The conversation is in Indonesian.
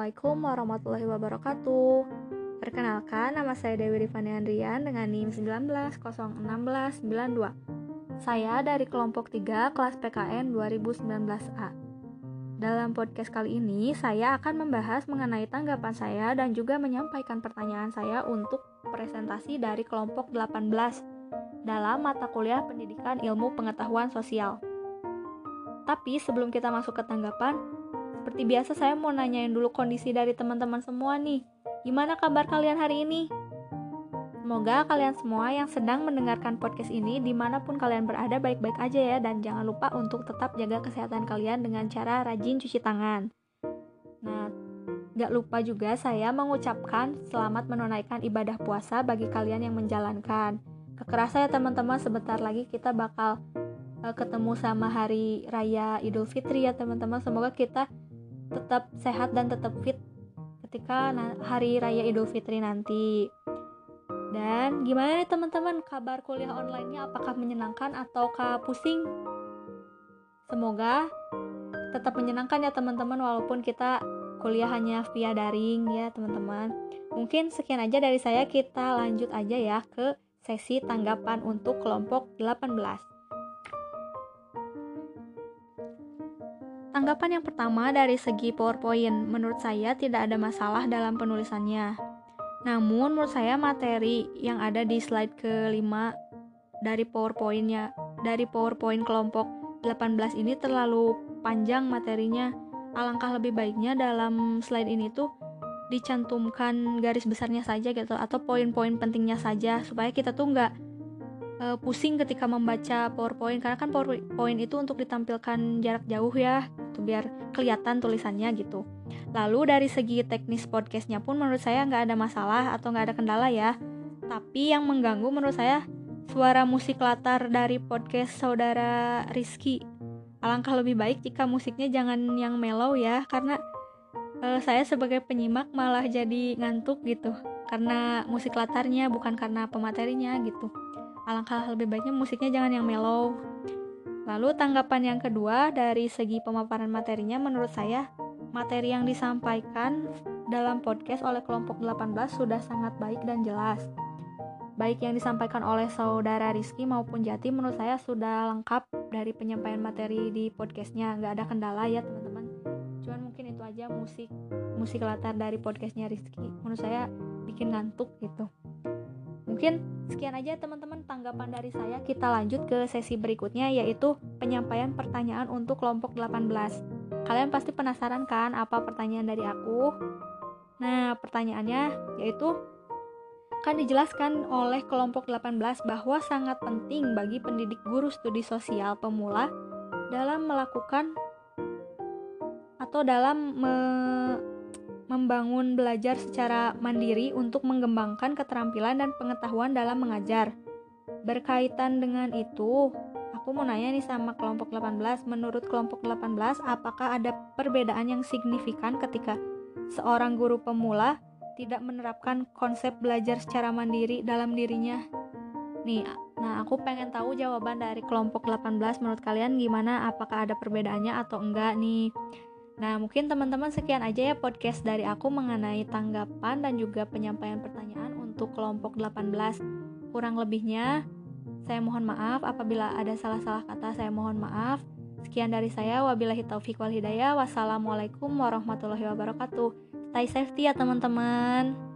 Assalamualaikum warahmatullahi wabarakatuh. Perkenalkan, nama saya Dewi Rifani Andrian dengan NIM 19011692. Saya dari kelompok 3 kelas PKN 2019A. Dalam podcast kali ini, saya akan membahas mengenai tanggapan saya dan juga menyampaikan pertanyaan saya untuk presentasi dari kelompok 18 dalam mata kuliah Pendidikan Ilmu Pengetahuan Sosial. Tapi sebelum kita masuk ke tanggapan, seperti biasa saya mau nanyain dulu kondisi dari teman-teman semua nih. Gimana kabar kalian hari ini? Semoga kalian semua yang sedang mendengarkan podcast ini di mana pun kalian berada baik-baik aja ya dan jangan lupa untuk tetap jaga kesehatan kalian dengan cara rajin cuci tangan. Nah, gak lupa juga saya mengucapkan selamat menunaikan ibadah puasa bagi kalian yang menjalankan. Kekerasa ya teman-teman, sebentar lagi kita bakal uh, ketemu sama hari raya Idul Fitri ya teman-teman. Semoga kita tetap sehat dan tetap fit ketika hari raya Idul Fitri nanti. Dan gimana nih teman-teman kabar kuliah online-nya apakah menyenangkan ataukah pusing? Semoga tetap menyenangkan ya teman-teman walaupun kita kuliah hanya via daring ya teman-teman. Mungkin sekian aja dari saya kita lanjut aja ya ke sesi tanggapan untuk kelompok 18. Tanggapan yang pertama dari segi PowerPoint, menurut saya tidak ada masalah dalam penulisannya. Namun menurut saya materi yang ada di slide kelima dari PowerPoint-nya dari PowerPoint kelompok 18 ini terlalu panjang materinya. Alangkah lebih baiknya dalam slide ini tuh dicantumkan garis besarnya saja gitu atau poin-poin pentingnya saja supaya kita tuh nggak uh, pusing ketika membaca PowerPoint karena kan PowerPoint itu untuk ditampilkan jarak jauh ya, tuh biar kelihatan tulisannya gitu. Lalu dari segi teknis podcastnya pun menurut saya nggak ada masalah atau nggak ada kendala ya. Tapi yang mengganggu menurut saya suara musik latar dari podcast saudara Rizky. Alangkah lebih baik jika musiknya jangan yang mellow ya, karena uh, saya sebagai penyimak malah jadi ngantuk gitu. Karena musik latarnya bukan karena pematerinya gitu. Alangkah lebih baiknya musiknya jangan yang mellow. Lalu tanggapan yang kedua dari segi pemaparan materinya menurut saya materi yang disampaikan dalam podcast oleh kelompok 18 sudah sangat baik dan jelas. Baik yang disampaikan oleh saudara Rizky maupun Jati menurut saya sudah lengkap dari penyampaian materi di podcastnya. Nggak ada kendala ya teman-teman. Cuman mungkin itu aja musik musik latar dari podcastnya Rizky. Menurut saya bikin ngantuk gitu. Mungkin sekian aja teman-teman tanggapan dari saya. Kita lanjut ke sesi berikutnya yaitu penyampaian pertanyaan untuk kelompok 18. Kalian pasti penasaran kan apa pertanyaan dari aku? Nah, pertanyaannya yaitu kan dijelaskan oleh kelompok 18 bahwa sangat penting bagi pendidik guru studi sosial pemula dalam melakukan atau dalam me membangun belajar secara mandiri untuk mengembangkan keterampilan dan pengetahuan dalam mengajar. Berkaitan dengan itu, aku mau nanya nih sama kelompok 18. Menurut kelompok 18, apakah ada perbedaan yang signifikan ketika seorang guru pemula tidak menerapkan konsep belajar secara mandiri dalam dirinya? Nih, nah aku pengen tahu jawaban dari kelompok 18 menurut kalian gimana? Apakah ada perbedaannya atau enggak nih? Nah, mungkin teman-teman sekian aja ya podcast dari aku mengenai tanggapan dan juga penyampaian pertanyaan untuk kelompok 18. Kurang lebihnya, saya mohon maaf apabila ada salah-salah kata, saya mohon maaf. Sekian dari saya, wabillahi taufik wal hidayah. Wassalamualaikum warahmatullahi wabarakatuh. Stay safety ya teman-teman.